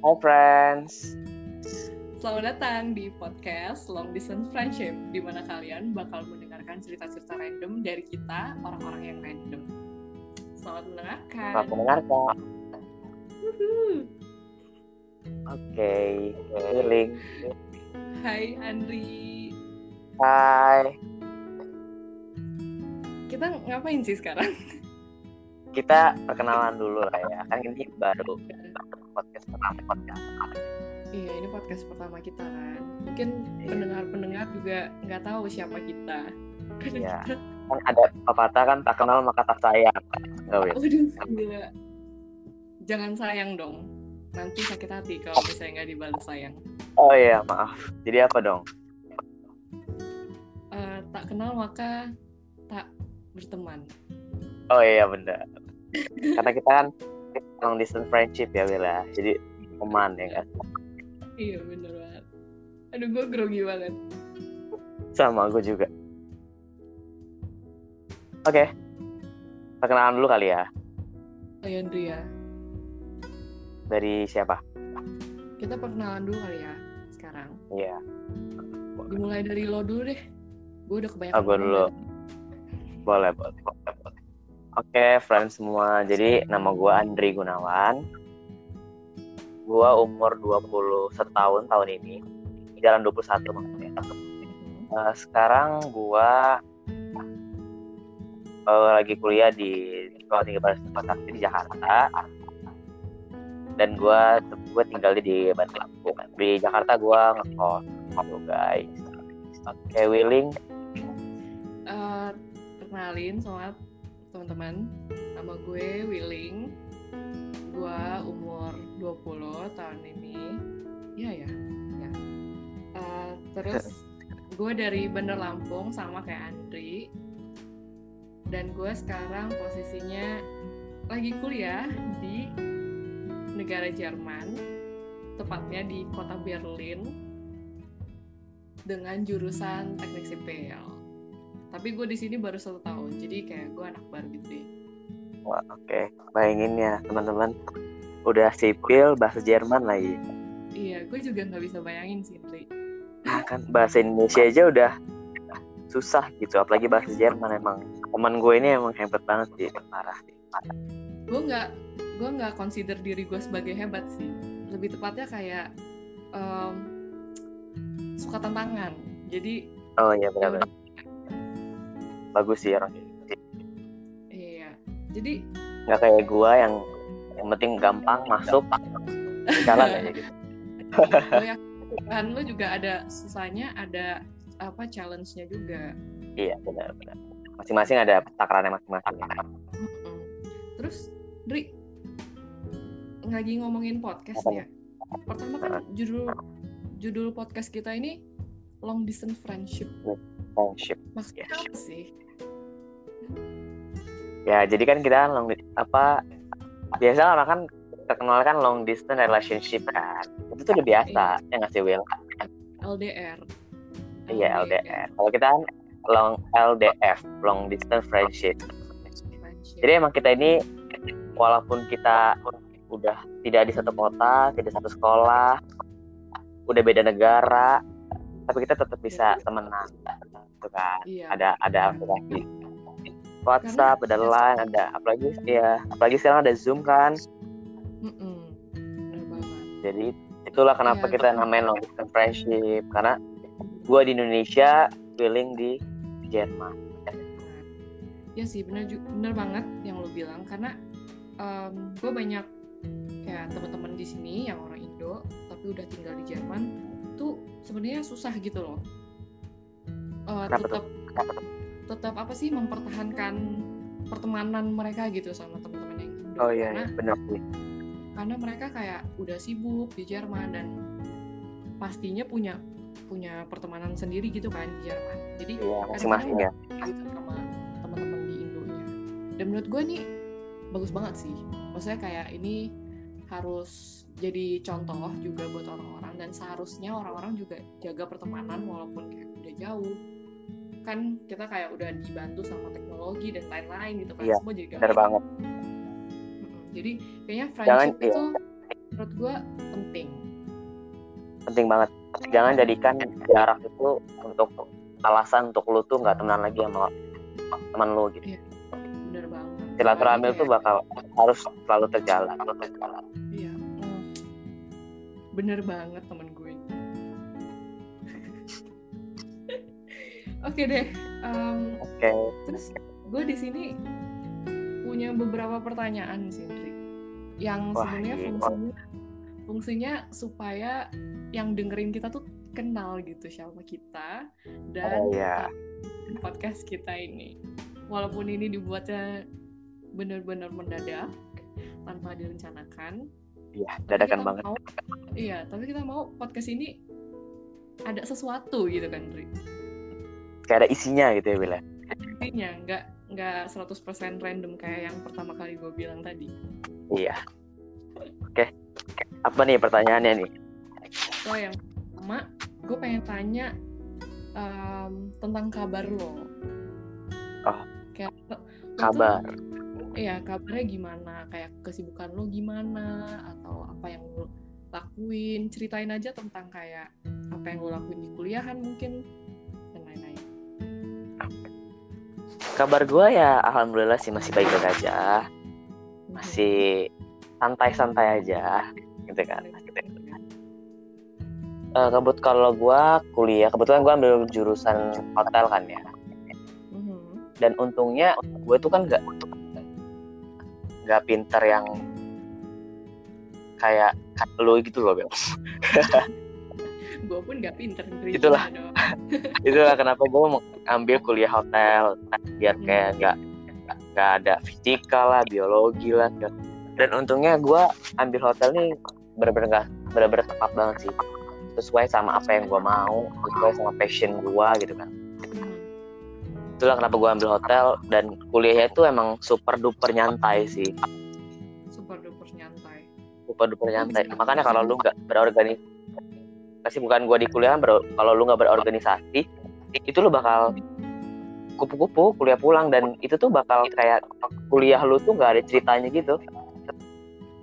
Hi friends. Selamat datang di podcast Long Distance Friendship, di mana kalian bakal mendengarkan cerita-cerita random dari kita, orang-orang yang random. Selamat mendengarkan. Selamat mendengarkan. Oke, feeling. Hai Andri. Hai. Kita ngapain sih sekarang? Kita perkenalan dulu lah ya. Kan ini baru podcast pertama podcast. Iya, ini podcast pertama kita kan. Mungkin Iya. pendengar-pendengar juga nggak tahu siapa kita. Karena Iya. kita, Kan ada pepatah kan tak kenal maka tak sayang. Oh, iya. waduh, gila. Jangan sayang dong. Nanti sakit hati kalau misalnya nggak dibalas sayang. oh iya, maaf. Jadi apa dong? Eh, tak kenal maka tak berteman. Oh iya bener. Karena kita kan long distance friendship ya Bella. Jadi teman ya kan. Iya bener banget. Aduh gue grogi banget. Sama gue juga. Oke. Perkenalan dulu kali ya. Oh ya. Dari siapa? Kita perkenalan dulu kali ya sekarang. Iya. Dimulai dari lo dulu deh. Gue udah kebanyakan. Gua ngomong dulu. Boleh, boleh, Oke, friends semua. Jadi nama gue Andri Gunawan. Gue umur 21 tahun tahun ini. Jalan 21 maksudnya. Eh, sekarang gue lagi kuliah di Sekolah Tinggi Bahasa Sakti di Jakarta. Dan gue gue tinggal di Bandung. Di Jakarta gue ngekos. Gitu guys. Oke, willing. Eh, kenalin sama teman-teman. Nama gue Willing. Gue umur 20 tahun ini. Iya ya. ya. Eh, terus gue dari Bandar Lampung sama kayak Andri. Dan gue sekarang posisinya lagi kuliah di negara Jerman, tepatnya di kota Berlin dengan jurusan teknik sipil. Tapi gue di sini baru satu tahun, jadi kayak gue anak baru gitu deh. Wah, oke. Bayangin ya, teman-teman. Udah sipil, bahasa Jerman lagi. Iya, gue juga nggak bisa bayangin sih, Tri. Nah, kan bahasa Indonesia aja udah susah gitu, apalagi bahasa Jerman emang. Teman gue ini emang hebat banget sih, parah sih. Gue nggak, gue nggak consider diri gue sebagai hebat sih. Lebih tepatnya kayak em, suka tantangan. Jadi Oh iya ya benar-benar. Bagus sih orang. iya. Jadi Nggak kayak gue yang yang penting gampang masuk jalan aja gitu. gue yakin lo juga ada susahnya, ada apa challenge-nya juga. Iya benar-benar. Masing-masing ada takarannya masing-masing. Terus, Dri, lagi ngomongin podcast ya. Pertama kan judul judul podcast kita ini long distance friendship. Friendship. Maksudnya Yes. apa sih? Ya jadi kan kita long apa biasa orang kan terkenal kan long distance relationship kan. Itu tuh udah biasa, ya nggak sih Will? LDR. Iya LDR. Kalau kita kan long LDF, long distance friendship. Friendship. Jadi emang kita ini walaupun kita udah tidak di satu kota, tidak satu sekolah, udah beda negara, tapi kita tetap bisa temenan, gitu kan? Iya. Ada ada aplikasi WhatsApp, ada Line, ada apalagi ya, apalagi sekarang ada Zoom kan. Mm-mm. Jadi itulah kenapa Iya. kita namain long distance friendship karena gua di Indonesia, feeling di Jerman. Ya sih, bener, bener banget yang lo bilang karena gue banyak kayak teman-teman di sini yang orang Indo tapi udah tinggal di Jerman tuh sebenarnya susah gitu loh. Eh, Kenapa tetap tetap apa sih mempertahankan pertemanan mereka gitu sama teman-teman yang Indo Oh iya, karena iya benar sih. karena mereka kayak udah sibuk di Jerman dan pastinya punya punya pertemanan sendiri gitu kan di Jerman. Jadi Iya, masing-masing ya. gitu sama teman-teman di Indonya. Dan menurut gue nih bagus banget sih. Maksudnya kayak ini harus jadi contoh juga buat orang-orang dan seharusnya orang-orang juga jaga pertemanan walaupun kayak udah jauh. Kan kita kayak udah dibantu sama teknologi dan lain-lain gitu kan. Iya, Semua jadi Benar gampang. banget. Jadi kayaknya Jangan friendship iya. itu menurut gue penting penting banget jangan jadikan jarak itu untuk alasan untuk lu tuh nggak temenan lagi sama teman lu gitu Iya. bener banget silaturahmi itu kayak- bakal harus selalu terjalan iya mm, bener banget temen gue oke deh em, oke. terus gue di sini punya beberapa pertanyaan sih yang Wah, sebenarnya iya. fungsinya fungsinya supaya yang dengerin kita tuh kenal gitu siapa kita dan Oh, iya. podcast kita ini. Walaupun ini dibuatnya benar-benar mendadak tanpa direncanakan. Iya dadakan banget. mau, iya tapi kita mau podcast ini ada sesuatu gitu kan Dri kayak ada isinya gitu ya Bila intinya nggak nggak 100% random kayak yang pertama kali gue bilang tadi. Iya. Oke. Apa nih pertanyaannya nih? So yang pertama gue pengen tanya em, tentang kabar lo. Oh. kayak kabar. Iya kabarnya gimana? Kayak kesibukan lo gimana? Atau apa yang lo lakuin? Ceritain aja tentang kayak apa yang lo lakuin di kuliahan mungkin kabar gue ya alhamdulillah sih masih baik-baik aja masih santai-santai aja gitu kan Eh, kebut kalau gue kuliah kebetulan gue ambil jurusan hotel kan ya Mhm. dan untungnya gue tuh kan nggak nggak pinter yang kayak lu gitu loh Bel. gue pun gak pinter Itulah. itulah kenapa gue mau ambil kuliah hotel biar kayak nggak nggak ada fisika lah biologi lah dan untungnya gue ambil hotel nih bener-bener nggak bener-bener tepat banget sih. Sesuai sama apa yang gue mau sesuai sama passion gue gitu kan. Mhm. itulah kenapa gue ambil hotel dan kuliahnya itu emang super duper nyantai sih. Super duper nyantai. Super duper nyantai. makanya kalau lu nggak berorganisasi pasti bukan gue di kuliah ber- kalau lu nggak berorganisasi itu lu bakal kupu-kupu kuliah pulang. Dan itu tuh bakal kayak kuliah lu tuh nggak ada ceritanya gitu.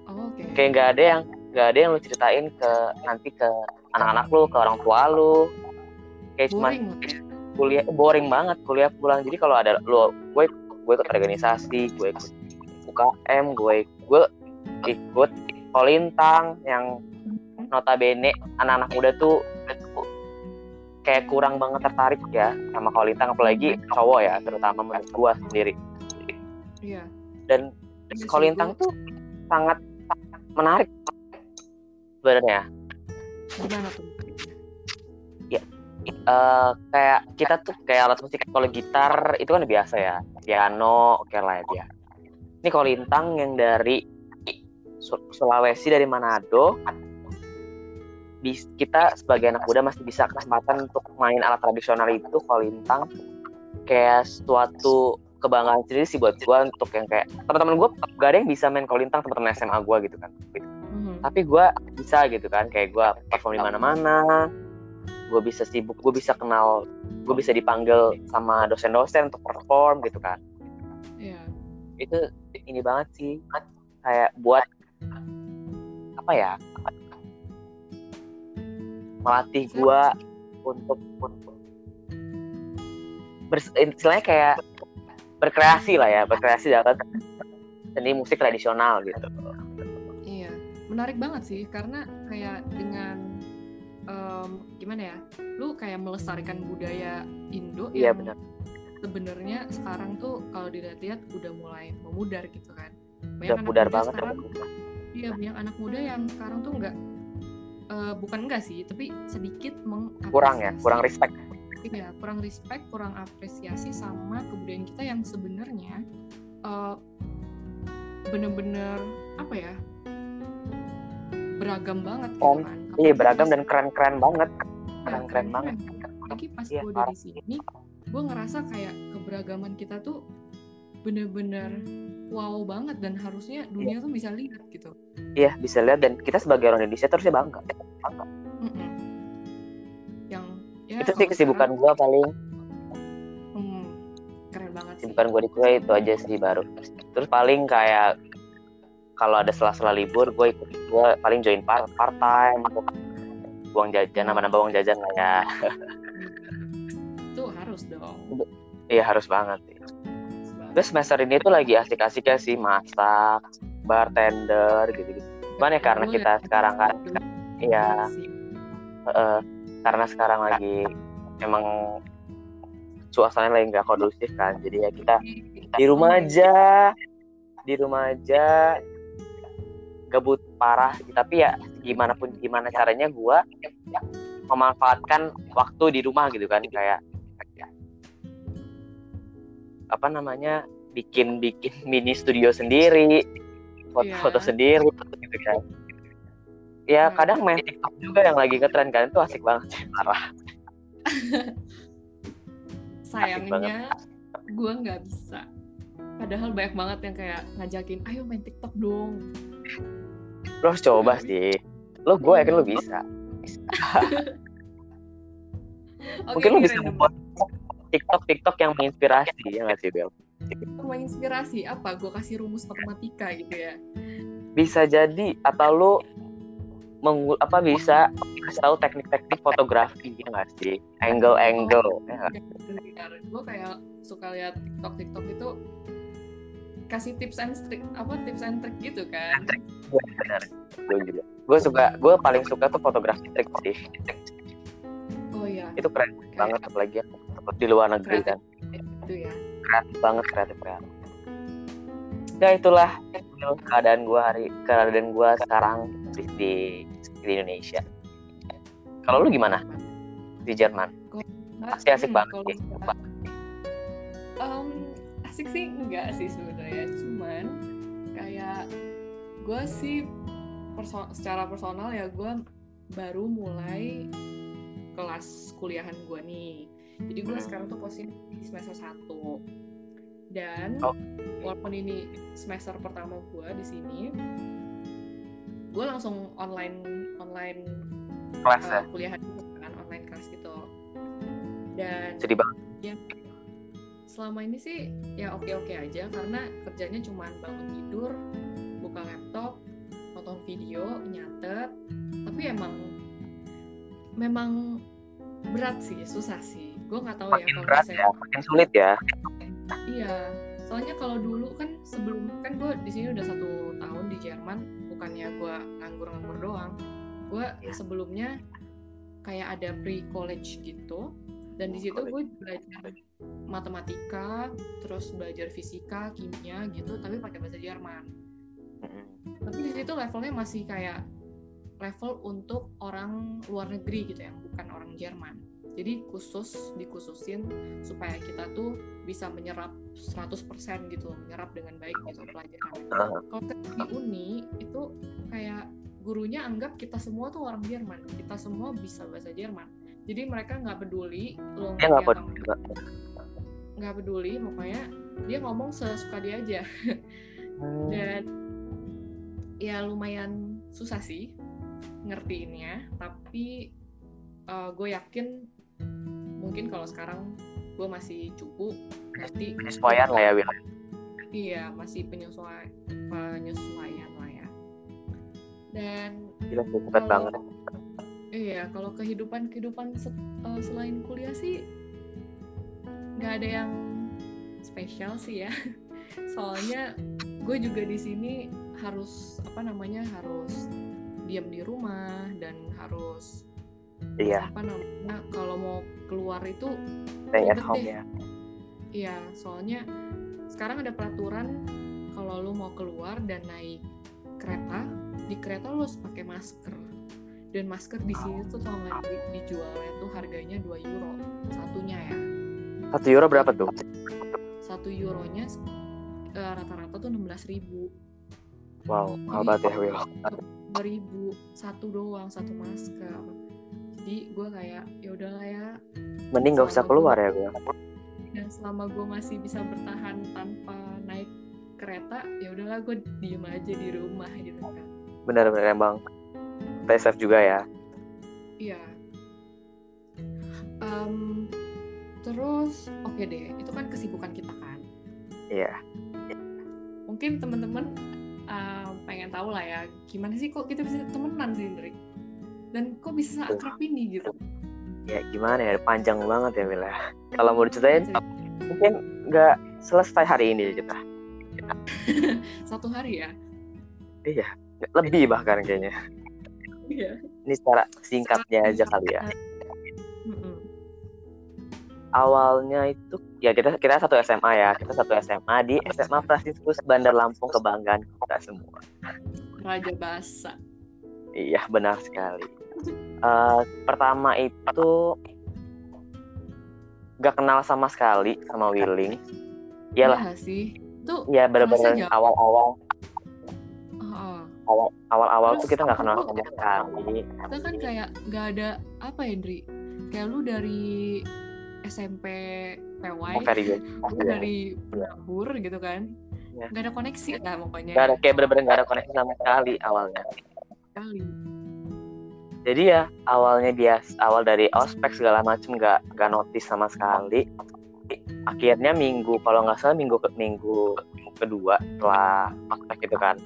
Oh, oke. Kayak nggak ada yang nggak ada yang lu ceritain ke nanti ke anak-anak lu ke orang tua lu. Kayak cuma kuliah boring banget kuliah pulang. Jadi kalau ada lu gue gue ikut organisasi gue ikut UKM gue gue ikut kolintang yang notabene anak-anak muda tuh kayak kurang banget tertarik ya sama kolintang apalagi cowok ya terutama menurut gue sendiri. Iya. Dan Iya kolintang gua- tuh sangat menarik sebenarnya. Gimana tuh? Eh, kayak kita tuh kayak alat musik kalau gitar itu kan biasa ya piano oke lah ya dia ini kolintang yang dari Su- Sulawesi dari Manado kita sebagai anak muda masih bisa kesempatan untuk main alat tradisional itu kolintang kayak suatu kebanggaan sendiri sih buat gua untuk yang kayak teman-teman gua gak ada yang bisa main kolintang teman-teman SMA gua gitu kan. Mhm. tapi gue bisa gitu kan kayak gue perform di mana-mana gue bisa sibuk gue bisa kenal gue bisa dipanggil sama dosen-dosen untuk perform gitu kan. Iya. Itu ini banget sih kayak buat apa ya melatih gue untuk untuk bers- istilahnya kayak berkreasi lah ya berkreasi dalam seni musik tradisional gitu. Iya, menarik banget sih karena kayak dengan em, gimana ya, lu kayak melestarikan budaya Indo iya yang benar. sebenarnya sekarang tuh kalau dilihat-lihat udah mulai memudar gitu kan. udah anak muda banget sekarang, iya banyak anak muda yang sekarang tuh nggak eh, bukan enggak sih, tapi sedikit mengapresiasi. kurang ya kurang respect Iya, kurang respect, kurang apresiasi sama kebudayaan kita yang sebenarnya eh, bener-bener apa ya beragam banget gitu Om, kan. iya beragam dan keren-keren banget ya, keren-keren banget Apalagi pas Iya, gue dari sini, gue ngerasa kayak keberagaman kita tuh bener-bener wow banget dan harusnya dunia tuh bisa lihat gitu. iya bisa lihat dan kita sebagai orang Indonesia terusnya bangga. Mm-mm. Yang ya itu sih kesibukan gue paling. Hmm, keren banget sih. kesibukan gue di kuliah itu aja sih baru. Terus paling kayak kalau ada sela-sela libur gue ikut gue paling join part part time uang jajan nama nambah uang jajan lah ya. Itu harus dong. Iya harus banget sih terus semester ini tuh lagi asik-asik ya sih masak bartender gitu gitu cuman ya karena kita sekarang kan iya. Eh, karena sekarang lagi emang suasananya lagi nggak kondusif kan jadi ya kita di rumah aja di rumah aja. Gabut parah tapi ya gimana pun gimana caranya gua memanfaatkan waktu di rumah gitu kan kayak apa namanya bikin bikin mini studio sendiri foto-foto Iya. sendiri gitu kan. Ya Hmm. kadang main TikTok juga yang lagi ngetren kan itu asik banget parah. Sayangnya gue nggak bisa. Padahal banyak banget yang kayak ngajakin ayo main TikTok dong. Lo harus coba sih. Lo gue yakin lo bisa. Oke, mungkin lo bisa membuat TikTok TikTok yang menginspirasi ya nggak sih Bel? Menginspirasi apa? Gue kasih rumus matematika gitu ya? Bisa jadi atau lo mengul apa bisa kasih tahu teknik-teknik fotografi ya nggak sih? Angle angle ya nggak? gue kayak suka lihat TikTok TikTok itu kasih tips and trik apa tips and trik gitu kan. Iya, benar gue juga gue suka gue paling suka tuh fotografi trik sih oh iya. Itu keren banget apalagi yang di luar negeri kan. itu ya. Kreatif banget kreatif kreatif ya itulah keadaan gue hari keadaan gue sekarang di, di di Indonesia. Kalau lu gimana? Di Jerman? Pasti asik Hmm, banget gua- Em, asik sih enggak sih sebenarnya. Cuman kayak gue sih perso- secara personal ya gue baru mulai kelas kuliahan gue nih. Jadi gue Hmm. sekarang tuh posisi di semester 1 dan Oh. walaupun ini semester pertama gue di sini gue langsung online online kelas uh, ya? kuliahan kan online kelas gitu. Dan sedih banget. selama ini sih ya oke oke aja karena kerjanya cuma bangun tidur buka laptop nonton video nyatet. Tapi emang memang berat sih susah sih gue nggak tahu ya makin kalau berat misalnya- ya makin sulit ya Iya, soalnya kalau dulu kan sebelum kan gue di sini udah satu tahun di Jerman, bukannya gue nganggur-nganggur doang. Gue Iya. sebelumnya kayak ada pre college gitu, dan di situ gue belajar matematika, terus belajar fisika, kimia gitu, tapi pakai bahasa Jerman. Tapi di situ levelnya masih kayak level untuk orang luar negeri gitu ya, bukan orang Jerman. Jadi khusus dikhususin supaya kita tuh bisa menyerap 100% gitu, menyerap dengan baik gitu pelajaran. Kalau di uni itu kayak gurunya anggap kita semua tuh orang Jerman, kita semua bisa bahasa Jerman. Jadi mereka nggak peduli lo nggak, nggak peduli, pokoknya dia ngomong sesuka dia aja Hmm. dan ya lumayan susah sih ngertiinnya tapi gue yakin mungkin kalau sekarang gue masih cukup ngerti penyesuaian lah ya Will iya masih penyesuaian penyesuaian lah ya. Dan gila kalau- banget. iya kalau kehidupan kehidupan se- eh, selain kuliah sih nggak ada yang spesial sih ya. Soalnya gue juga di sini harus apa namanya harus diam di rumah dan harus iya. apa namanya kalau mau keluar itu stay at home deh. ya. Iya soalnya sekarang ada peraturan kalau lu mau keluar dan naik kereta di kereta lu harus pakai masker. Dan masker di sini tuh tau nggak di- dijualnya tuh harganya 2 euro satunya ya. Satu euro berapa tuh? Satu euronya eh, rata-rata tuh 16.000 ribu. Wow mahal banget ya Will ribu satu doang satu masker. Jadi gue kayak ya udahlah ya. Mending nggak usah keluar gua- ya Will dan selama gue masih bisa bertahan tanpa naik kereta ya udahlah gue diem aja di rumah gitu kan. Benar-benar emang. Stay safe juga ya. Iya. Em, terus oke deh itu kan kesibukan kita kan? Iya. Mungkin teman-teman uh, pengen tahu lah ya gimana sih kok kita bisa temenan sih Indri dan kok bisa akrab ini gitu? Ya gimana ya panjang banget ya Mila. Kalau mau diceritain mungkin nggak selesai hari ini kita satu hari ya? Iya lebih bahkan kayaknya. Iya. Ini secara singkatnya aja kali ya. awalnya itu ya kita kita satu SMA ya. Kita satu SMA di SMA Prasiskus Bandar Lampung kebanggaan kita semua. Raja bahasa iya benar sekali. Eh, pertama itu gak kenal sama sekali sama Willing. Iyalah. Iya sih. Itu ya bener-bener Kerasa awal-awal. Awal awal-awal Terus tuh kita nggak kenal sama sekali. kita kan kayak nggak ada apa ya kayak lu dari SMP PY oh, dari penabur gitu kan Iya. nggak ada koneksi lah pokoknya. Gak ada kayak bener-bener gak ada koneksi sama sekali awalnya. Sekali. Jadi ya awalnya dia awal dari ospek segala macem nggak nggak notice sama sekali. Akhirnya minggu kalau nggak salah minggu ke minggu kedua setelah ospek gitu kan.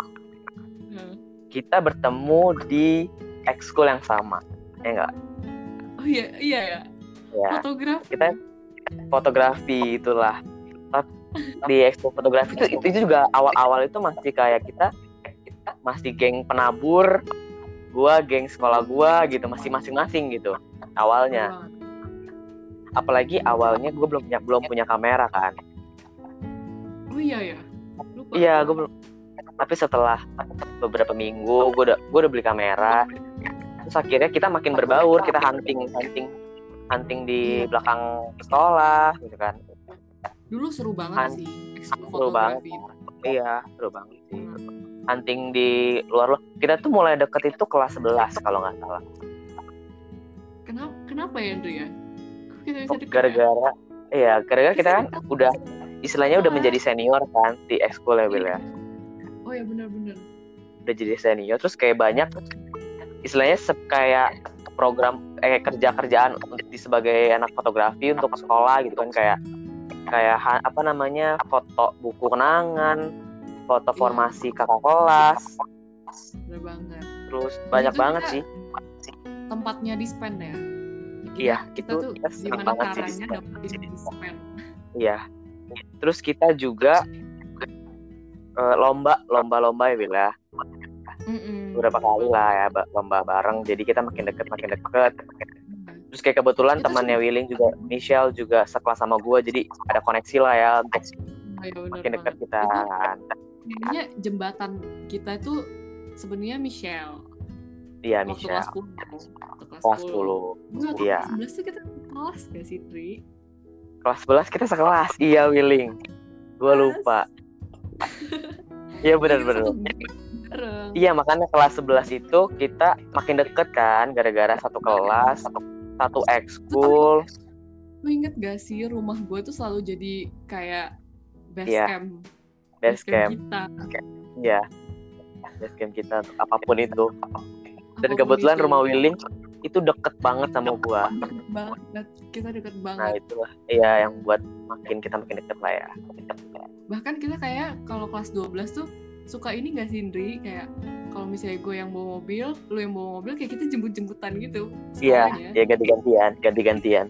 Hmm. kita bertemu di ekskul yang sama ya enggak oh iya iya ya. Ya fotografi. Kita fotografi itulah di ekskul fotografi. Itu itu juga awal-awal itu masih kayak kita masih geng penabur gua geng sekolah gua gitu masih masing-masing gitu awalnya. Apalagi awalnya gue belum punya belum punya kamera kan. Oh iya ya? Lupa. Iya gue belum. Tapi setelah beberapa minggu gue udah gue udah beli kamera. Terus akhirnya kita makin berbaur kita hunting hunting hunting di belakang sekolah gitu kan dulu seru banget Kan, sih ekskul seru banget. itu. iya seru banget sih Hmm. hunting di luar luar kita tuh mulai deket itu kelas 11 kalau nggak salah kenapa kenapa ya Indri ya Kok kita bisa Oh, deket ya? gara-gara iya gara-gara kita kan udah istilahnya udah Ah. menjadi senior kan di ekskul level ya oh ya benar-benar udah jadi senior terus kayak banyak istilahnya se- kayak program eh kerja kerjaan di sebagai anak fotografi untuk sekolah gitu kan kayak kayak apa namanya foto buku kenangan foto Iya. formasi kakak kelas. Benar banget. Terus banyak itu banget sih. tempatnya di spend ya? Kita- Iya, kita itu tuh kita gimana caranya dapetin di spend? Iya. Terus kita juga eh, lomba lomba lomba ya Wil ya. Mm-mm. beberapa kali lah ya ba- lomba bareng. Jadi kita makin deket makin deket. Hmm. Terus kayak kebetulan Itu temannya Willing juga Michelle juga sekelas sama gue jadi ada koneksi lah ya untuk iya, makin dekat kita. Itu Kayaknya jembatan kita tuh sebenarnya Michelle. Iya Michelle. kelas 10 waktu kelas, kelas 10 10 Gue waktu Iya. kelas 11 tuh kita kelas gak sih Tri? kelas 11 kita sekelas. Iya Willing. Gue lupa. Iya benar Kita benar. satu geng bareng. iya makanya kelas 11 itu kita makin deket kan gara-gara satu kelas. satu ekskul Lu inget gak sih rumah gue tuh selalu jadi kayak base Iya, camp? Base camp kita. Iya. Base camp kita apa pun itu. Dan Apa pun kebetulan itu. rumah Willing itu deket banget sama gua. deket banget. Kita deket nah banget. itulah. Iya yang buat makin kita makin deket lah ya. Bahkan kita kayak kalau kelas 12 tuh suka ini gak sih Indri kayak kalau misalnya gue yang bawa mobil lu yang bawa mobil kayak kita jemput-jemputan gitu. Iya ya ganti-gantian ganti-gantian.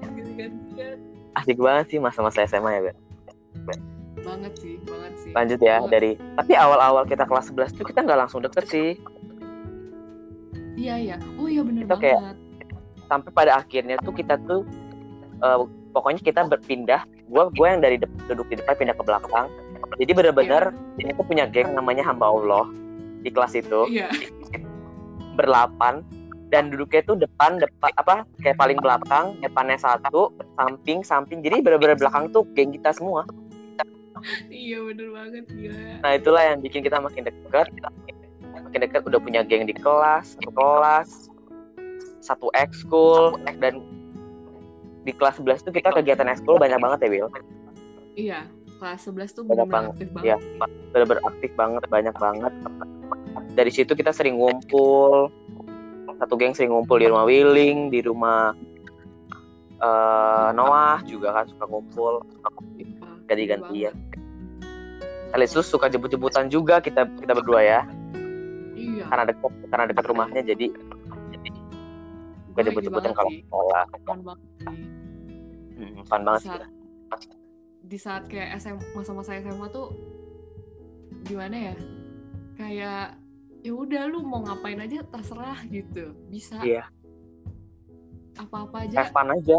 Ganti-gantian. asik banget sih masa-masa SMA ya Ben banget sih banget sih. Lanjut ya Gua- dari tapi awal-awal kita kelas 11 tuh kita nggak langsung deket sih. Iya iya. Oh iya bener Itu banget. kayak- sampai pada akhirnya tuh kita tuh eh, pokoknya kita berpindah. Gua gua yang dari dep- duduk di depan pindah ke belakang jadi bener-bener ini tuh punya geng namanya hamba Allah di kelas itu. Iya. Berlapan dan duduknya tuh depan depan apa kayak paling belakang depannya satu samping samping. Jadi bener-bener belakang tuh geng kita semua. Iya bener banget gila. Nah itulah yang bikin kita makin deket. Makin deket udah punya geng di kelas satu kelas satu ekskul dan di kelas 11 tuh kita kegiatan ekskul banyak banget ya Will iya kelas 11 tuh banget, aktif iya. banget. bener-bener aktif banget banyak banget. Dari situ kita sering ngumpul. Satu geng sering ngumpul di rumah Willing di rumah eh, Noah juga kan suka ngumpul. Iya, ganti-gantian bener banget. Alisus suka jemput-jemputan juga kita kita berdua ya. Karena dekat karena dekat rumahnya jadi jadi jemput-jemputin banget kalau sekolah. Fun banget sih. hmm, fun banget sih di saat kayak SM, masa-masa SMA tuh gimana ya? Kayak ya udah lu mau ngapain aja terserah gitu. Bisa iya apa-apa aja have fun aja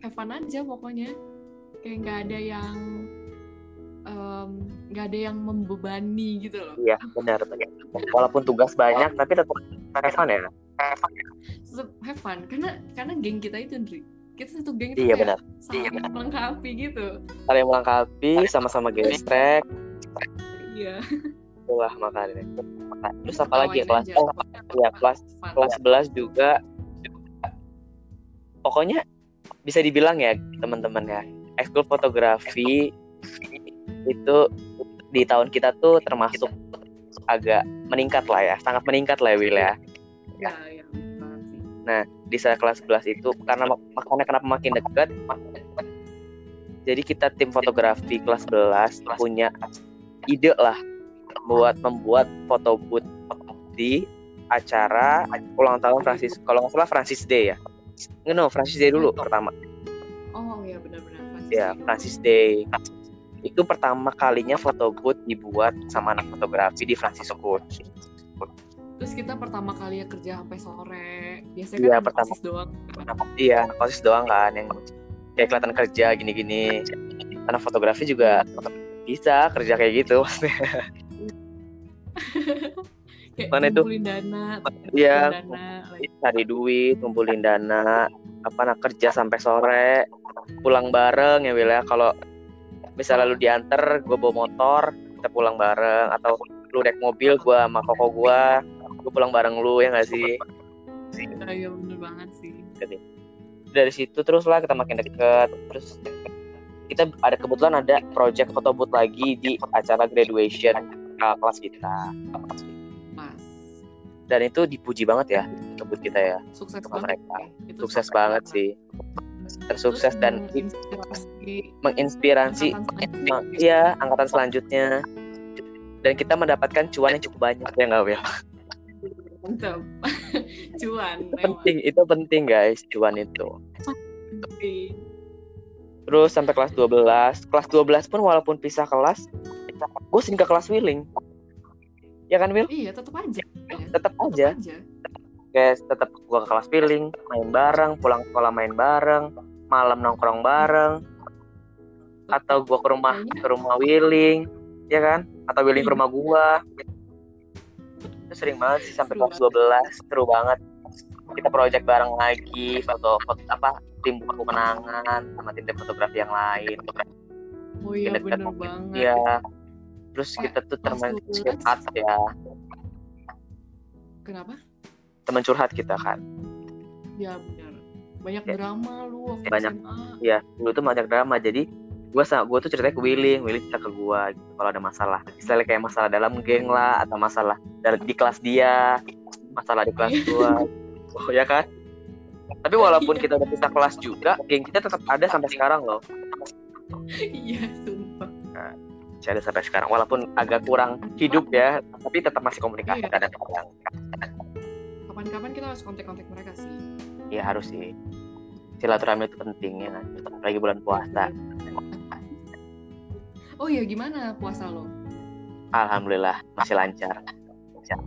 have fun aja pokoknya. Kayak nggak ada yang nggak ada yang membebani gitu loh. iya benar benar walaupun tugas banyak tapi tetap have fun ya Tetep have fun karena karena geng kita itu Ndri. Kita satu geng itu iya kayak benar. saling melengkapi gitu. saling melengkapi sama-sama gestrek Iya. Wah makanya. Terus apa lagi ya kelas? aja, oh iya kelas fun. kelas 11 juga. Pokoknya bisa dibilang ya teman-teman ya ekskul fotografi itu di tahun kita tuh termasuk agak meningkat lah ya sangat meningkat lah ya Will ya. Ya, ya, sih. di saat kelas 11 itu karena mak- makanya kenapa makin dekat jadi kita tim fotografi kelas 11 punya ide lah buat membuat foto booth di acara ulang tahun Francis kalau nggak salah Francis Day ya Nggak, no Francis Day dulu pertama Oh ya benar-benar Francis ya. Francis Day itu pertama kalinya foto booth dibuat sama anak fotografi di Francis School Terus kita pertama kali ya kerja sampai sore. Biasanya Iya, kan pertama. pertama doang. iya anak osis doang kan yang kayak kelihatan kerja gini-gini anak fotografi juga bisa kerja kayak gitu Kayak Mana itu? dana, Iya, cari duit, ngumpulin dana, apa nak kerja sampai sore, pulang bareng ya Will ya. Kalau misalnya lu diantar, gue bawa motor, kita pulang bareng, atau lu naik mobil, gue sama koko gue, gue pulang bareng lu ya nggak sih? Nah, ya bener banget sih. Dari situ terus lah kita makin deket, terus kita ada kebetulan ada project foto booth lagi di acara graduation uh, kelas kita. Dan itu dipuji banget ya foto booth kita ya. Sukses Sama banget. mereka. sih. Itu Sukses banget sih. Tersukses Terus dan menginspirasi menginspirasi angkatan Iya, angkatan selanjutnya. Dan kita mendapatkan cuan yang cukup banyak ya nggak Will? Mantap. Cuan. Itu penting, itu penting guys, cuan itu. Terus sampai kelas 12, kelas 12 pun walaupun pisah kelas, gue sering ke kelas Willing. Ya kan Will? Iya, tetap aja. Tetap aja, aja. guys, tetap gue ke kelas Willing, main bareng, pulang sekolah main bareng, malam nongkrong bareng, atau gue ke rumah ke rumah Willing, ya kan? Atau Willing ke Iya. rumah gue. Itu sering banget sih sampai kelas 12, seru banget. Kita project bareng lagi, foto, foto apa tim buku kenangan sama tim-tim fotografi yang lain. Oh iya Dekat- bener banget. Iya. Terus kita tuh teman 12. curhat ya, Kenapa? teman curhat kita kan. Ya bener. Banyak Ya. drama lu Banyak. SMA. Iya, dulu tuh banyak drama. Jadi gue sama gue tuh ceritanya ke Willy, Willy cerita ke gue gitu kalau ada masalah. Misalnya kayak masalah dalam geng lah atau masalah dari di kelas dia, masalah di kelas gue. oh ya kan? Tapi walaupun Iya. kita udah pisah kelas juga, geng kita tetap ada sampai sekarang loh. Iya, sumpah. Masih ada sampai sekarang. Walaupun agak kurang hidup ya, tapi tetap masih komunikasi Iya. kadang-kadang. Kapan-kapan kita harus kontak-kontak mereka sih. Ya harus sih. Silaturahmi itu penting ya kan. Apalagi bulan puasa. Oh iya, gimana puasa lo? Alhamdulillah masih lancar.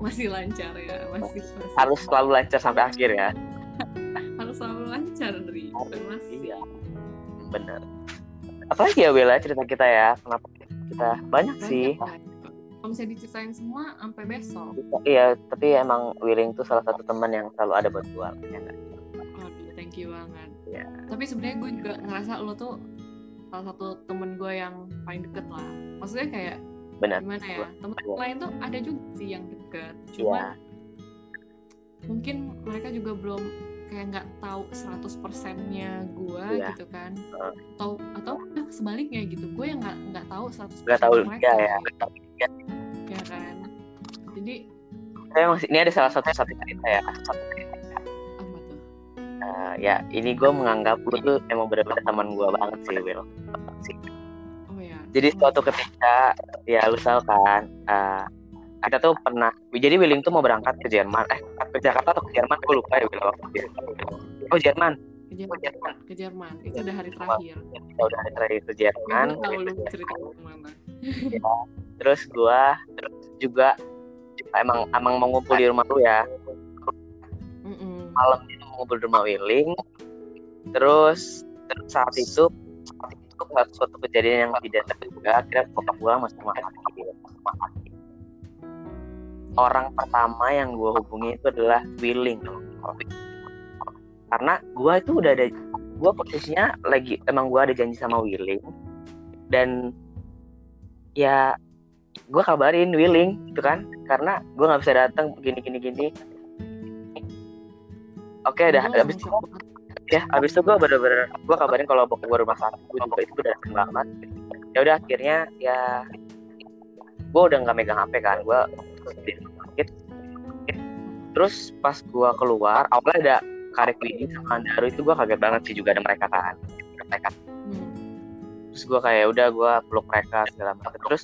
Masih lancar ya, masih, masih. Harus selalu lancar sampai akhir ya. harus selalu lancar, Ri. Dan masih. Iya. Bener. Apalagi ya Bella cerita kita ya. Kenapa kita banyak sih. Banyak, kan? Kalau misalnya diceritain semua sampai besok. Iya, tapi emang Willing tuh salah satu teman yang selalu ada buat gua. Ya thank you banget. Iya. Tapi sebenarnya gue juga ngerasa lo tuh salah satu temen gue yang paling deket lah. Maksudnya kayak Benar. gimana ya? Temen Iya. lain tuh ada juga sih yang deket. Cuma mungkin mereka juga belum kayak nggak tahu 100%-nya gue Iya. gitu kan. Atau atau eh, sebaliknya gitu. Gue yang nggak nggak tahu 100% Nggak tahu mereka. ya, ya. Ya kan. Jadi Saya masih ini ada salah satu satu cerita ya. apa tuh? Eh, ya ini gue menganggap lu tuh emang benar-benar teman gue banget sih Will. Oh ya. Jadi Oh, suatu ketika ya lu tahu kan, eh, kita tuh pernah jadi Willing tuh mau berangkat ke Jerman. Eh ke Jakarta atau ke Jerman? Gue lupa ya Will oh Jerman. Ke Jerman. Ke Jerman. Itu udah hari terakhir. Kita udah hari terakhir ke Jerman. Gue tahu lu cerita ke mana. Terus gue juga emang emang mau ngumpul di rumah lu ya. Mm-mm. malam itu mau ngumpul di rumah Willing terus saat itu saat itu suatu, suatu kejadian yang tidak terduga akhirnya bokap gue masuk rumah sakit orang pertama yang gue hubungi itu adalah Willing karena gue itu udah ada gue posisinya lagi emang gue ada janji sama Willing dan ya gue kabarin Willing gitu kan. Karena gue nggak bisa datang gini gini gini oke dah Gua habis itu ya habis itu gue bener-bener gue kabarin kalau bokap gue rumah sakit gue juga itu udah banget. Ya udah akhirnya ya gue udah nggak megang HP kan gue sakit terus pas gue keluar awalnya ada Karek Widi sama Daru itu gue kaget banget sih juga ada mereka kan mereka. Terus gue kayak udah gue peluk mereka segala macam. Terus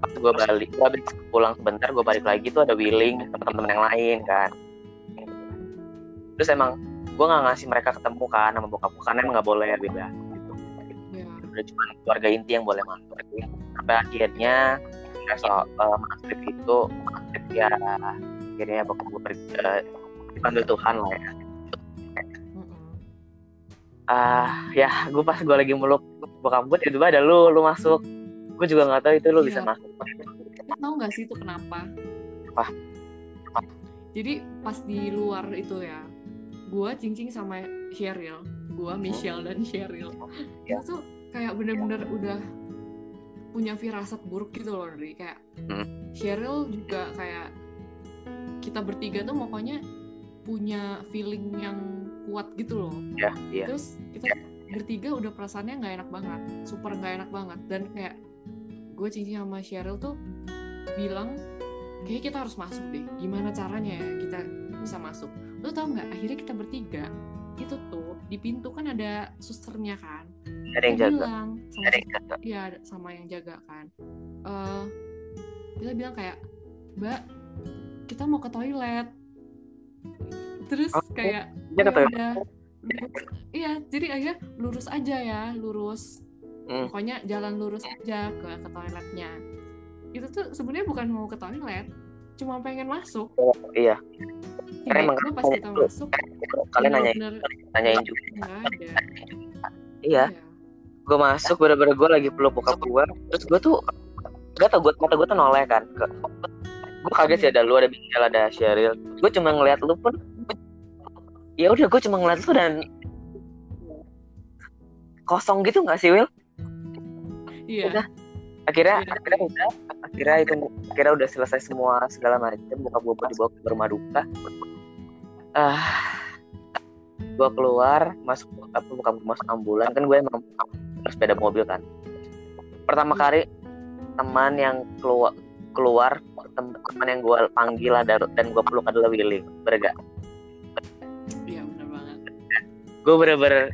pas gue balik gue habis pulang sebentar gue balik lagi tuh ada Willing teman-teman yang lain kan terus emang gue nggak ngasih mereka ketemu kan sama bokap gue karena emang nggak boleh beda gitu Ya. udah cuma keluarga inti yang boleh masuk sampai akhirnya ya, soal uh, maghrib itu maghrib ya akhirnya bokap gue pergi uh, dipanggil Tuhan lah ya ah ya gue pas gue lagi meluk bokap gue tiba-tiba ada lu lu masuk gue juga nggak tahu itu lu Iya. bisa masuk Lo tau gak sih itu kenapa? Apa? Jadi pas di luar itu ya, gue cincing sama Cheryl, gue Michelle dan Cheryl. Ya. Itu tuh kayak bener-bener udah punya firasat buruk gitu loh, dari kayak Hmm. Cheryl juga kayak kita bertiga tuh pokoknya punya feeling yang kuat gitu loh. ya iya Terus kita bertiga udah perasaannya nggak enak banget, super nggak enak banget dan kayak gue cincin sama Cheryl tuh bilang kayak kita harus masuk deh. Gimana caranya ya kita bisa masuk? Lo tau nggak? Akhirnya kita bertiga itu tuh di pintu kan ada susternya kan. ada yang jaga bilang sama ada yang jaga Iya sama yang jaga kan. Eh kita bilang kayak Mbak kita mau ke toilet. Terus Oh, kayak dia "Oh, kata ya udah, lurus." Iya jadi akhirnya lurus aja ya lurus. Hmm. Pokoknya jalan lurus aja ke ke toiletnya. Itu tuh sebenarnya bukan mau ke toilet, cuma pengen masuk. iya Karena emang Tiba-tiba pas kita itu- masuk, kalian nanya nanyain juga nggak ada. iya gue masuk bener-bener gue lagi peluk bokap gue terus gue tuh gak tau gue mata gue tuh noleh kan gue kaget sih ada lu ada Michelle ada Cheryl gue cuma ngeliat lu pun ya udah gue cuma ngeliat lu dan kosong gitu nggak sih Will Iya. Udah. akhirnya Iya. akhirnya udah akhirnya itu akhirnya udah selesai semua segala macam bokap gue dibawa ke rumah duka. Ah gue keluar masuk apa bukan masuk ambulan. Kan gue emang sepeda mobil kan. Pertama kali teman yang keluar keluar tem- teman yang gue panggil ada dan gue peluk adalah Willy. Berga Iya bener banget. gue bener-bener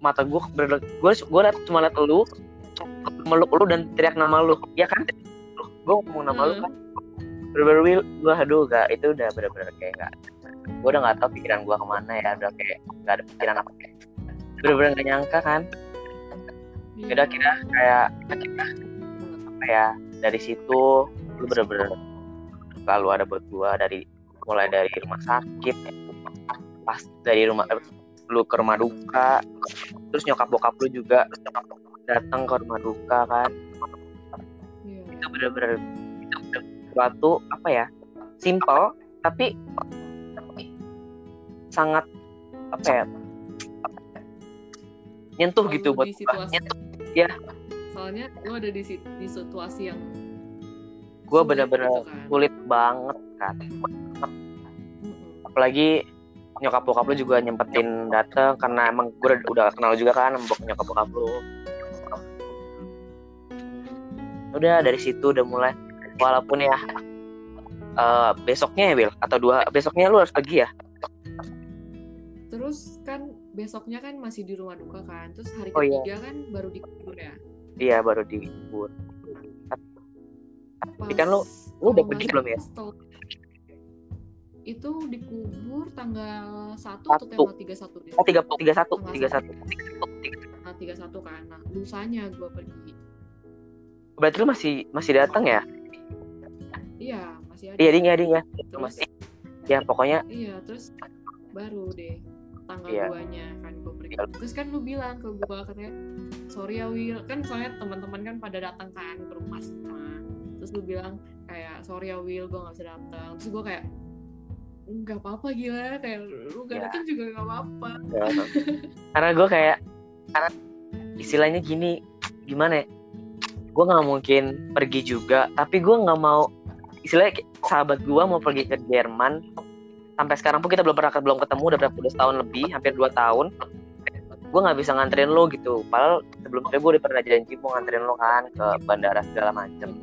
mata gue bener gue gue cuma liat lu meluk lu dan teriak nama lu. Ya kan gue ngomong nama lu Hmm. kan bener-bener Will gue aduh gak itu udah bener-bener kayak gak gue udah gak tau pikiran gue ke mana ya udah kayak gak ada pikiran apa bener-bener gak nyangka kan Iya. udah kira kayak apa ya dari situ lu bener-bener selalu ada buat gue dari mulai dari rumah sakit pas dari rumah lu ke rumah duka terus nyokap bokap lu juga datang ke rumah duka kan. Itu bener-bener itu suatu apa ya simple tapi sangat apa ya nyentuh Kalau gitu buat di gua. situasi nyentuh ya. soalnya lu ada di, di situasi yang sulit bener-bener gitu kan. sulit banget kan apalagi nyokap bokap lu juga nyempetin dateng karena emang gue udah, kenal juga kan nyokap bokap lu udah dari situ udah mulai walaupun ya eh, besoknya ya Will atau dua besoknya lu harus pergi ya terus kan besoknya kan masih di rumah duka kan terus hari Oh, iya. ketiga kan baru dikubur ya iya baru dikubur pas kan lu- lu udah pergi belum ya itu dikubur tanggal 1 Satu. atau tanggal 31 deh. oh tiga tiga satu Tanggal tiga satu Tanggal 31 kan. Nah, lusanya gue pergi. Berarti lu masih masih datang ya Iya, masih ada. iya ding ya ding ya Terus, masih ya pokoknya iya, terus baru deh tanggal Iya. duanya kan gue pergi. Terus kan lu bilang ke gue katanya, sorry ya Will, kan soalnya teman-teman kan pada datang kan ke rumah semua. Terus lu bilang kayak sorry ya Will, gue nggak bisa datang. Terus gue kayak nggak apa-apa gila, kayak lu gak Ya. datang juga nggak apa-apa. ya. karena gue kayak karena istilahnya gini gimana ya gue nggak mungkin pergi juga tapi gue nggak mau istilahnya sahabat gue mau pergi ke Jerman. Sampai sekarang pun kita belum pernah belum ketemu udah berapa udah setahun lebih hampir dua tahun. Gue nggak bisa nganterin lo gitu. Padahal sebelum itu gue udah pernah janji mau nganterin lo kan ke bandara segala macem.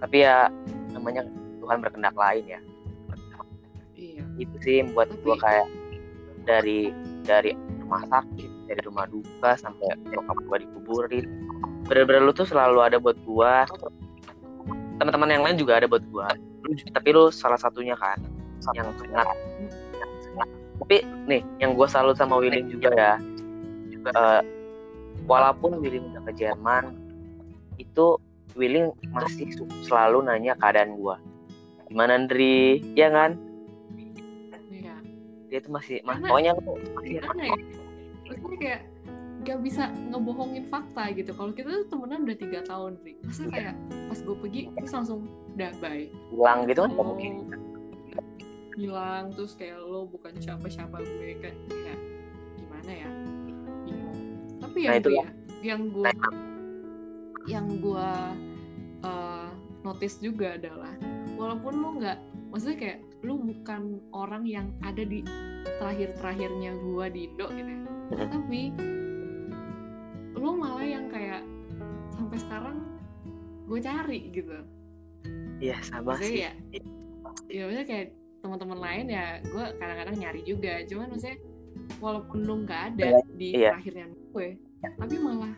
Tapi ya namanya Tuhan berkendak lain ya. Iya. itu sih buat gue kayak dari dari rumah sakit dari rumah duka sampai bokap gue dikuburin. Bener-bener lu tuh selalu ada buat gue teman-teman yang lain juga ada buat gue Lu- tapi lu salah satunya kan yang sangat tapi nih yang gue salut sama William juga ya. Eh, walaupun William udah ke Jerman itu William masih selalu nanya keadaan gue gimana Andri? Ya kan? Iya. dia tuh masih mas pokoknya lu masih ya? Maksudnya kayak gak bisa ngebohongin fakta gitu. Kalau kita tuh temenan udah tiga tahun, Ri. Masa Iya. kayak pas gue pergi terus langsung udah bye. hilang gitu kan mungkin hilang terus kayak lo bukan siapa-siapa gue kan kayak gimana ya? Bingung. Tapi Nah, yang itu gue ya, yang gue yang gue uh, notice juga adalah walaupun lo nggak maksudnya kayak lu bukan orang yang ada di terakhir-terakhirnya gue di Indo gitu ya. Mhm. tapi lu malah yang kayak sampai sekarang gue cari gitu. Iya sama maksudnya sih. ya ya maksudnya kayak teman-teman lain ya gue kadang-kadang nyari juga. Cuman maksudnya walaupun lu nggak ada di Iya. terakhirnya gue tapi malah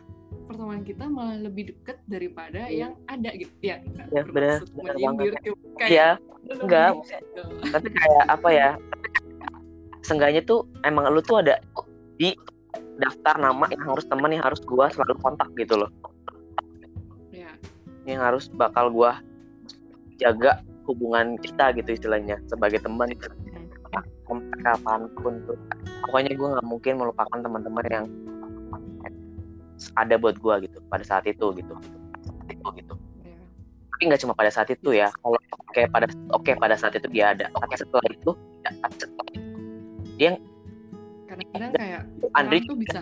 pertemuan kita malah lebih deket daripada yang ada gitu. Ya Iya, bermaksud bener menyindir, kayak iya lu enggak tapi kayak apa ya seenggaknya tuh emang lu tuh ada di daftar nama yang harus temen yang harus gua selalu kontak gitu loh. Ya yang harus bakal gua jaga hubungan kita gitu istilahnya sebagai teman sampai kapan pun tuh. Pokoknya gua nggak mungkin melupakan teman-teman yang ada buat gua gitu pada saat itu gitu. Itu gitu. Ya tapi nggak cuma pada saat itu ya kalau oke pada oke pada saat itu dia ada tapi setelah itu kadang-kadang kayak Andri orang tuh bisa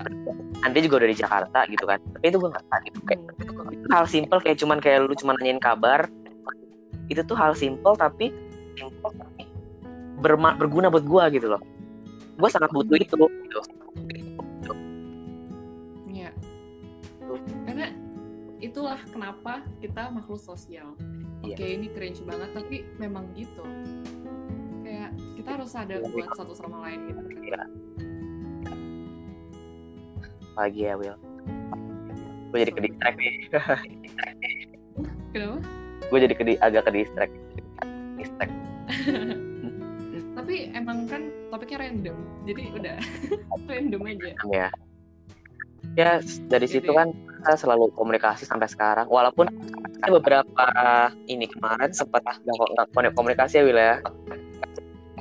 Andri juga udah di Jakarta gitu kan tapi itu gue nggak tahu gitu. Kayak hmm, itu hal simple kayak cuman kayak lu cuman nanyain kabar. Itu tuh hal simple tapi berma- berguna buat gua gitu loh. Gue sangat butuh itu gitu itulah kenapa kita makhluk sosial. Iya. oke ini cringe banget tapi memang gitu. Kayak kita harus ada buat satu sama lain gitu kan. Iya. pagi ya Will gue jadi ke distract nih. Kenapa? Gue jadi ke agak ke distract. Distract. Tapi emang kan topiknya random jadi udah random aja. Ya ya dari Oke situ kan kita selalu komunikasi sampai sekarang walaupun ada beberapa ini kemarin sempat nggak nggak komunik- komunikasi ya Will ya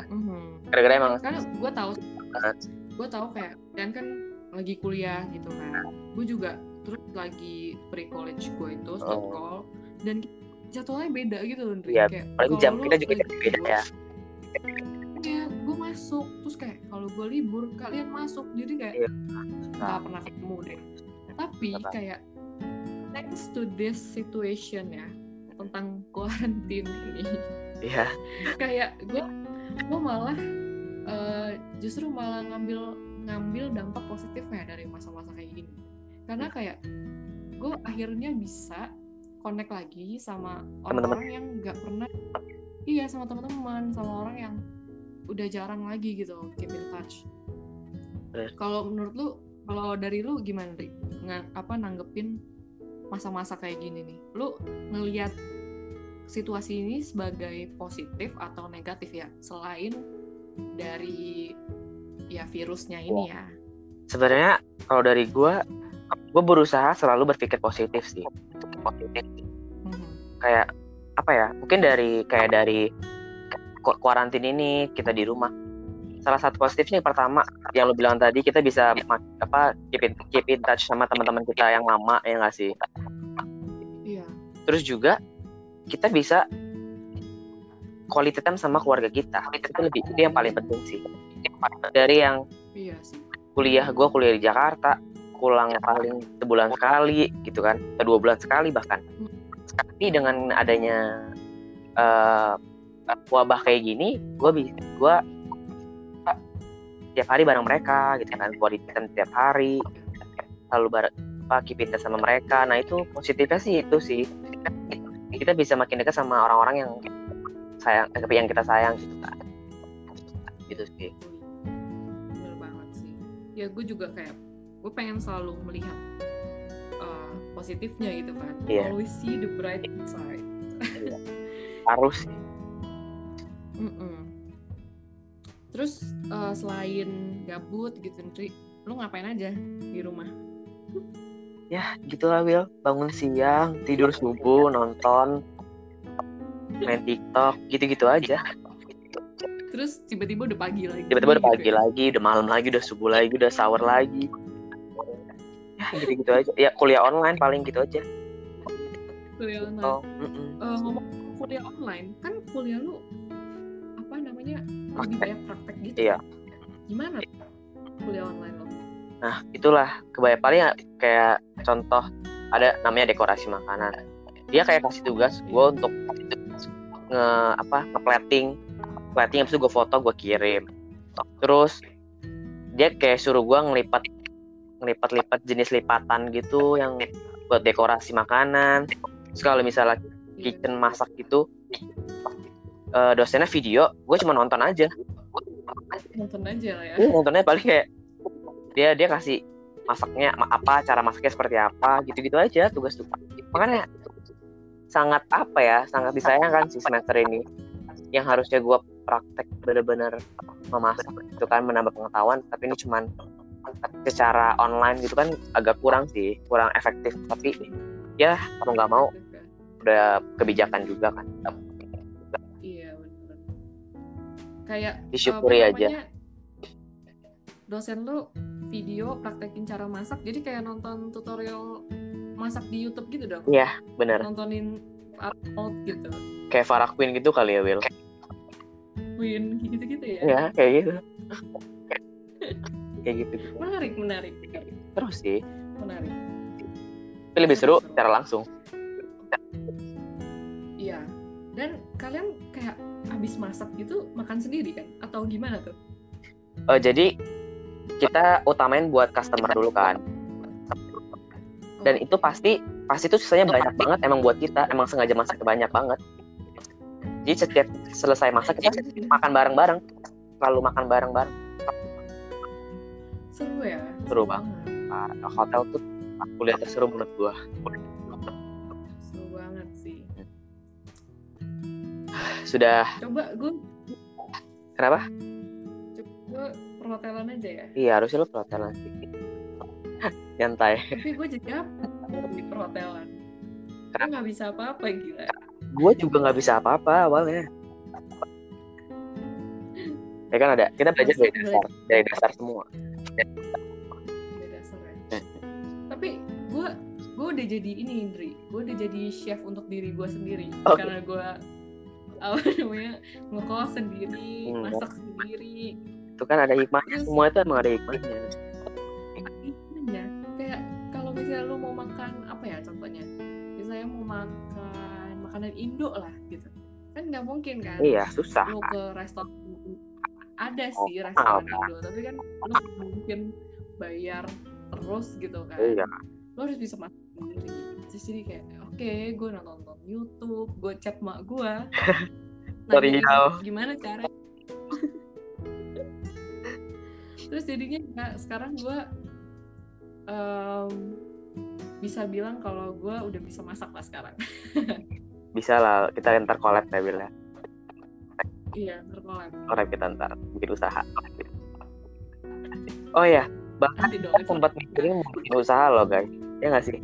Mhm. gara-gara emang karena gue tahu Ah. gue tahu kayak dan kan lagi kuliah gitu kan gue juga terus lagi pre college gue itu stop Oh. call dan jadwalnya beda gitu loh Ndri. Iya, kayak paling jam kita juga lagi beda ya ya gue masuk terus kayak kalau gue libur kalian masuk jadi kayak Iya. nggak pernah ketemu deh tapi Betul. kayak thanks to this situation ya tentang quarantine ini. Iya. Kayak gue gue malah eh, justru malah ngambil ngambil dampak positifnya dari masa-masa kayak gini. Karena kayak gue akhirnya bisa connect lagi sama orang-orang yang nggak pernah iya sama teman-teman sama orang yang udah jarang lagi gitu keep in touch. Bener. kalau menurut lu kalau dari lu gimana Ri? Nga, apa nanggepin masa-masa kayak gini nih? Lu ngelihat situasi ini sebagai positif atau negatif ya? Selain dari ya virusnya ini ya. Sebenarnya kalau dari gue gue berusaha selalu berpikir positif sih. Positif. Mhm. kayak apa ya? Mungkin dari kayak dari ku- kuarantin ini kita di rumah salah satu positifnya yang pertama yang lo bilang tadi kita bisa apa keep in, keep in touch sama teman-teman kita yang lama ya nggak sih? Iya. Terus juga kita bisa quality time sama keluarga kita. Itu lebih itu yang paling penting sih. Dari yang iya sih. kuliah gue kuliah di Jakarta pulang paling sebulan sekali gitu kan atau dua bulan sekali bahkan. Tapi dengan adanya eh, wabah kayak gini gue bisa gue tiap hari bareng mereka gitu kan. Quality time tiap hari selalu bareng touch sama mereka. Nah itu positifnya sih itu sih. Kita bisa makin dekat sama orang-orang yang sayang eh, yang kita sayang gitu kan. Gitu sih. Bener banget sih. Ya gue juga kayak gue pengen selalu melihat uh, positifnya gitu kan. Iya. always see the bright side. Harus. Sih Mm-mm. Terus uh, selain gabut gitu Nri lu ngapain aja di rumah? Ya gitulah Will bangun siang tidur subuh nonton main TikTok gitu-gitu aja. Terus tiba-tiba udah pagi lagi. Tiba-tiba udah gitu pagi ya. lagi udah malam lagi udah subuh lagi udah sahur lagi. Ya gitu-gitu aja. Ya kuliah online paling gitu aja. Kuliah online. Oh mm-mm. Eh, ngomong kuliah online kan kuliah lu apa namanya Praktek. banyak praktek gitu Iya. gimana kuliah online lo? Nah itulah kebanyakan paling ya kayak contoh ada namanya dekorasi makanan. Dia kayak kasih tugas gue untuk nge apa ngeplating. Plating habis itu gue foto gue kirim. Terus dia kayak suruh gue ngelipat ngelipat-lipat jenis lipatan gitu yang buat dekorasi makanan. Terus kalau misalnya kitchen masak gitu eh, dosennya video gue cuma nonton aja. Nonton aja lah ya. Gue nontonnya paling kayak dia dia kasih masaknya ma- apa cara masaknya seperti apa gitu-gitu aja tugas tuh makanya sangat apa ya sangat disayangkan sih semester ini. Yang harusnya gue praktek bener-bener memasak itu kan menambah pengetahuan tapi ini cuman secara online gitu kan agak kurang sih kurang efektif. Tapi ya mau nggak mau udah kebijakan juga kan Kayak Disyukuri apa aja. Dosen lu video praktekin cara masak, jadi kayak nonton tutorial masak di YouTube gitu dong. Iya. bener Nontonin out gitu. kayak Farah Queen gitu kali ya Will Win gitu-gitu ya. ya kayak gitu kayak gitu Menarik, menarik. terus sih Menarik. tapi lebih seru secara langsung Iya. Dan kalian kayak habis masak gitu makan sendiri kan? Atau gimana tuh? Eh, jadi kita utamain buat customer dulu kan dan Oh, itu pasti pasti itu sisanya banyak banget emang buat kita emang sengaja masak banyak banget jadi setiap selesai masak kita makan bareng-bareng selalu makan bareng-bareng seru ya. Seru banget. Nah, hotel tuh kuliah terseru menurut gua sudah Coba gue kenapa gue perhotelan aja ya. iya harusnya lo perhotelan sih nyantai Tapi gue jadi apa di perhotelan? Gue nggak bisa apa-apa gila. gue juga nggak bisa apa-apa awalnya ya kan ada kita belajar dari dasar dari dasar semua Udah dasar ya. Tapi gue gue udah jadi ini Indri. Gue udah jadi chef untuk diri gue sendiri. Oke. Karena gue apa namanya ngekos sendiri, Hmm. masak sendiri. itu kan ada hikmahnya Terus- semua itu emang ada hikmahnya Iya, kayak kalau misalnya lu mau makan apa ya contohnya? Misalnya mau makan makanan Indo lah gitu. Kan nggak mungkin kan? iya susah lu ke restoran ada Oh, sih restoran kan? Indo tapi kan lu mungkin bayar terus gitu kan iya lu harus bisa masak sendiri jadi kayak oke gue nonton nonton YouTube gue chat mak gue Original. gimana cara? Terus jadinya ya, sekarang gue em, bisa bilang kalau gue udah bisa masak lah sekarang. Bisa lah kita ntar collab ya Bil ya. Iya terkolab collab. Kita ntar bikin usaha. Oh ya bahkan kita sempat mikirin mau bikin usaha loh guys. Ya nggak sih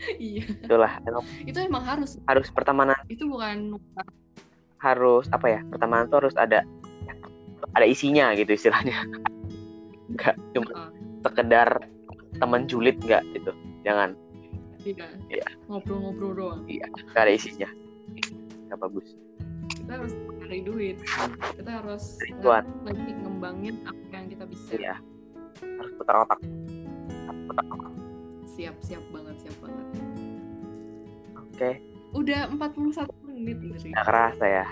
iya. Itulah emang itu emang harus. harus pertemanan. Itu bukan harus apa ya pertemanan tuh harus ada ada isinya gitu istilahnya. Nggak cuma uh, sekedar teman julid nggak gitu jangan. Iya. Iya. ngobrol-ngobrol doang. Nggak ada isinya. Nggak bagus. Kita harus cari duit. Kita harus nge- lagi ngembangin apa yang kita bisa. Iya. Harus putar otak siap siap banget siap banget. Oke. Udah 41 menit dari nggak kerasa ya?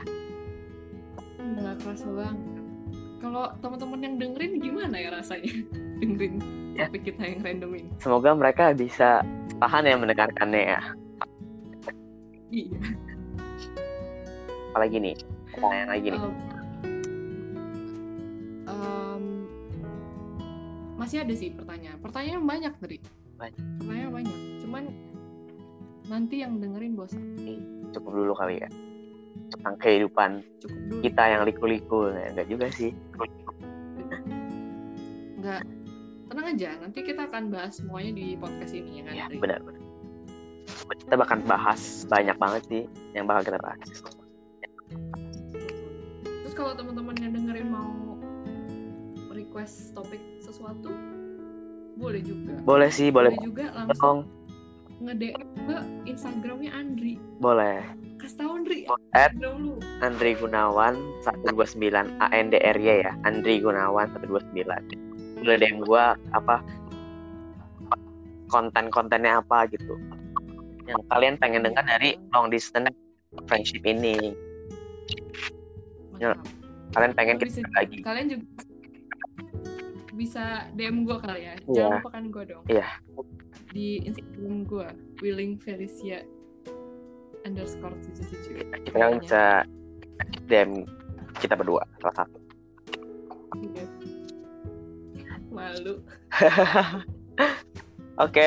Nggak kerasa banget. Kalau teman-teman yang dengerin gimana ya rasanya? Dengerin Ya. topik kita yang random ini. Semoga mereka bisa tahan ya mendengarkannya ya. Iya. Apalagi nih? Pertanyaan lagi nih? Um, um, masih ada sih pertanyaan. Pertanyaan banyak dari Banyak. pertanyaan banyak. Cuman nanti yang dengerin bosan. Cukup dulu kali ya. Tentang kehidupan cukup dulu. kita yang liku-liku. Nah, enggak juga sih. Nggak. Tenang aja nanti kita akan bahas semuanya di podcast ini ya kan ya benar benar. Kita bahkan bahas banyak banget sih yang bakal kita bahas. Terus kalau teman-teman yang dengerin mau request topik sesuatu boleh juga. Boleh sih boleh. Juga langsung nge-DM ke Instagramnya Andri. Boleh. Kasih tau Andri. At- Andri Gunawan 129 A N D R Y ya. Andri Gunawan 129 boleh DM gua apa konten-kontennya apa gitu. Yang kalian pengen dengar dari long distance friendship ini. Mantap. kalian pengen kita lagi. Kalian juga bisa DM gue kali ya. Iya. jangan lupakan gue dong. Iya. di Instagram gue willing Felicia underscore 77 kita kan bisa DM kita berdua salah satu. Iya. malu. Oke.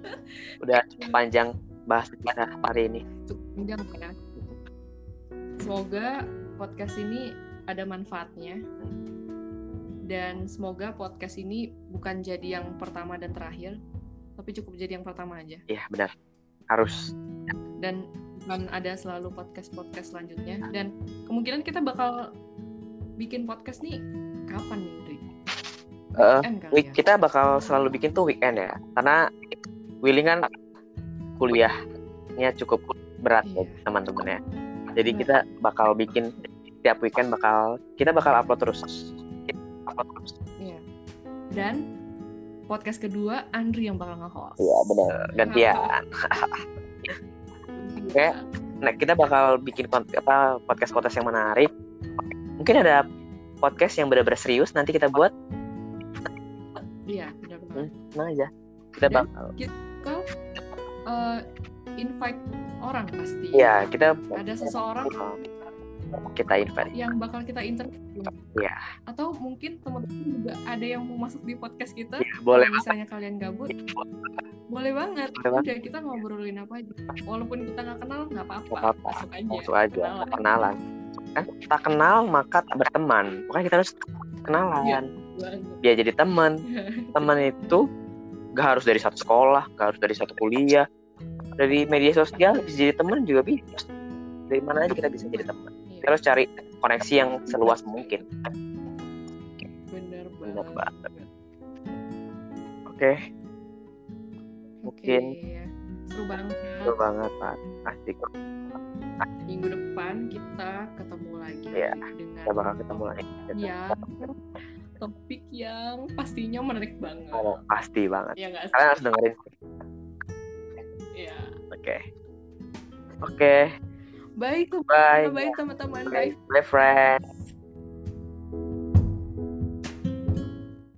Udah cukup panjang bahas kita hari ini. Cukup panjang ya. Semoga podcast ini ada manfaatnya dan semoga podcast ini bukan jadi yang pertama dan terakhir tapi cukup jadi yang pertama aja. Iya benar. Harus. Dan akan ada selalu podcast-podcast selanjutnya. Dan kemungkinan kita bakal bikin podcast nih kapan nih kali week- ya? kita bakal selalu bikin tuh weekend ya. Karena Willy kan kuliahnya cukup berat Iya. ya teman-temannya. Jadi kita bakal bikin tiap weekend bakal kita bakal upload terus terus Iya. Dan podcast kedua Andri yang bakal nge-host. iya benar gantian Oke. nah kita bakal bikin apa podcast podcast yang menarik mungkin ada podcast yang benar-benar serius nanti kita buat Iya, benar banget. nah aja kita Dan- bakal Kau eh, invite orang pasti. ya kita Ada seseorang kita invite yang bakal kita interview. Iya. Atau mungkin teman-teman juga ada yang mau masuk di podcast kita. ya, boleh Kalau misalnya kalian gabut, boleh banget. Boleh banget. Udah kita ngobrolin apa aja. Walaupun kita nggak kenal nggak apa-apa. Masuk aja. langsung aja Kenalan. kenalan kan tak kenal maka tak berteman makanya kita harus kenalan Iya. Banget. biar jadi teman teman itu gak harus dari satu sekolah gak harus dari satu kuliah dari media sosial bisa jadi teman juga bisa dari mana aja kita bisa jadi teman Iya, kita harus cari koneksi yang seluas mungkin bener Bener banget. oke Oke, Mungkin. seru banget. seru banget pak asik Minggu depan kita ketemu lagi Iya, dengan kita bakal ketemu lagi yang topik yang pastinya menarik banget. oh, pasti banget Ya sih? kalian harus dengerin Iya. oke oke Baik, bye baik teman-teman. bye Baik. bye friend